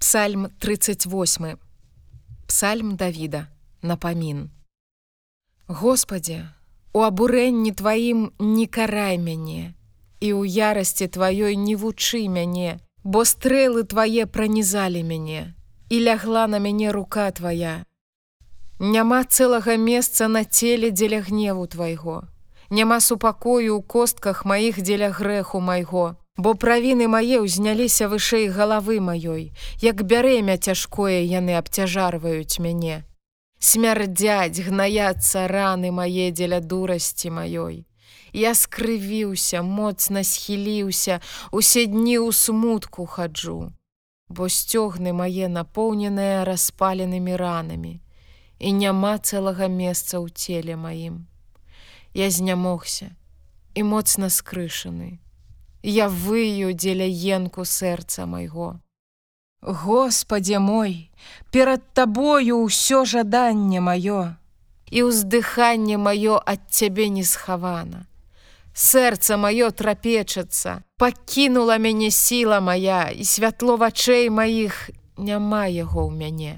Псальм 38. Псальм Давіда. Напамін. Господі, у абурэнні тваім не карай мяне, і ў ярасці тваёй не вучы мяне, бо стрэлы твае пранізалі мяне, і лягла на мяне рука твая. Няма цэлага месца на целе дзеля гневу твайго. Няма супакою ў костках маіх дзеля грэху майго, бо правіны мае ўзняліся вышэй галавы маёй, як бярэмя цяжкое яны абцяжарваюць мяне. Смярдзяць гнаяцца раны мае дзеля дурасці маёй. Я скрывіўся, моцна схіліўся, усе дні ў смутку хаджу, бо сцёгны мае напоўненыя распаленымі ранамі, і няма цэлага месца ў целе маім. Я знямогся і моцна скрышаны я выю дзеля енку сэрца майго. Господе мой, перад табою ўсё жаданне маё, і ўздыханне маё ад цябе не схавана. Сэрца маё трапечацца, пакінула мяне сіла моя і святло вачэй маіх няма яго ў мяне.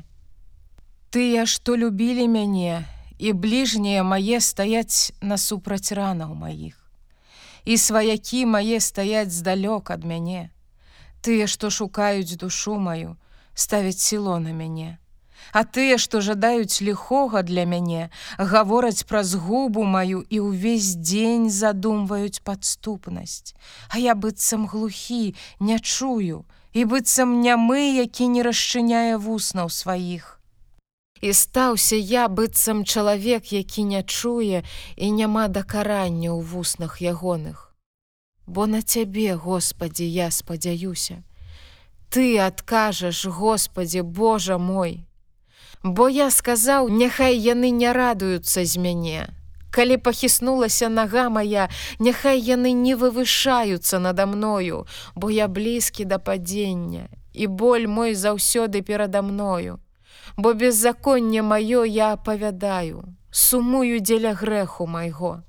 Тыя, што любілі мяне, і бліжнія мае стаяць насупраць ранаў маіх і сваякі мае стаяць здалёк ад мяне. Тыя, што шукаюць душу маю, ставяць сіло на мяне. А тыя, што жадаюць ліхога для мяне, гавораць праз губу маю і ўвесь дзень задумваюць падступнасць. А я быццам глухі, не чую, і быццам нямы, які не расчыняе вуснаў сваіх і стаўся я быццам чалавек, які не чуе і няма дакарання ў вуснах ягоных. Бо на цябе, Господі, я спадзяюся. Ты адкажаш, Господі, Божа мой. Бо я сказаў, няхай яны не радуюцца з мяне. Калі пахіснулася нага моя, няхай яны не вывышаюцца надо мною, бо я блізкі да падзення, і боль мой заўсёды перада мною бо беззаконне маё я апавядаю, сумую дзеля грэху майго.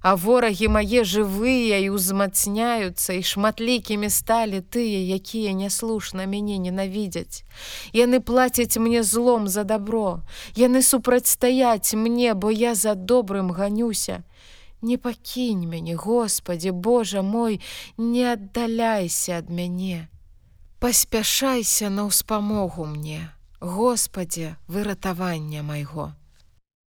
А ворагі мае жывыя і ўзмацняюцца і шматлікімі сталі тыя, якія няслушна мяне ненавідзяць. Яны плацяць мне злом за добро. Яны супрацьстаяць мне, бо я за добрым ганюся. Не пакінь мяне, Господі, Божа мой, не аддаляйся ад мяне. Паспяшайся на ўспамогу мне. Господе, выратавання майго.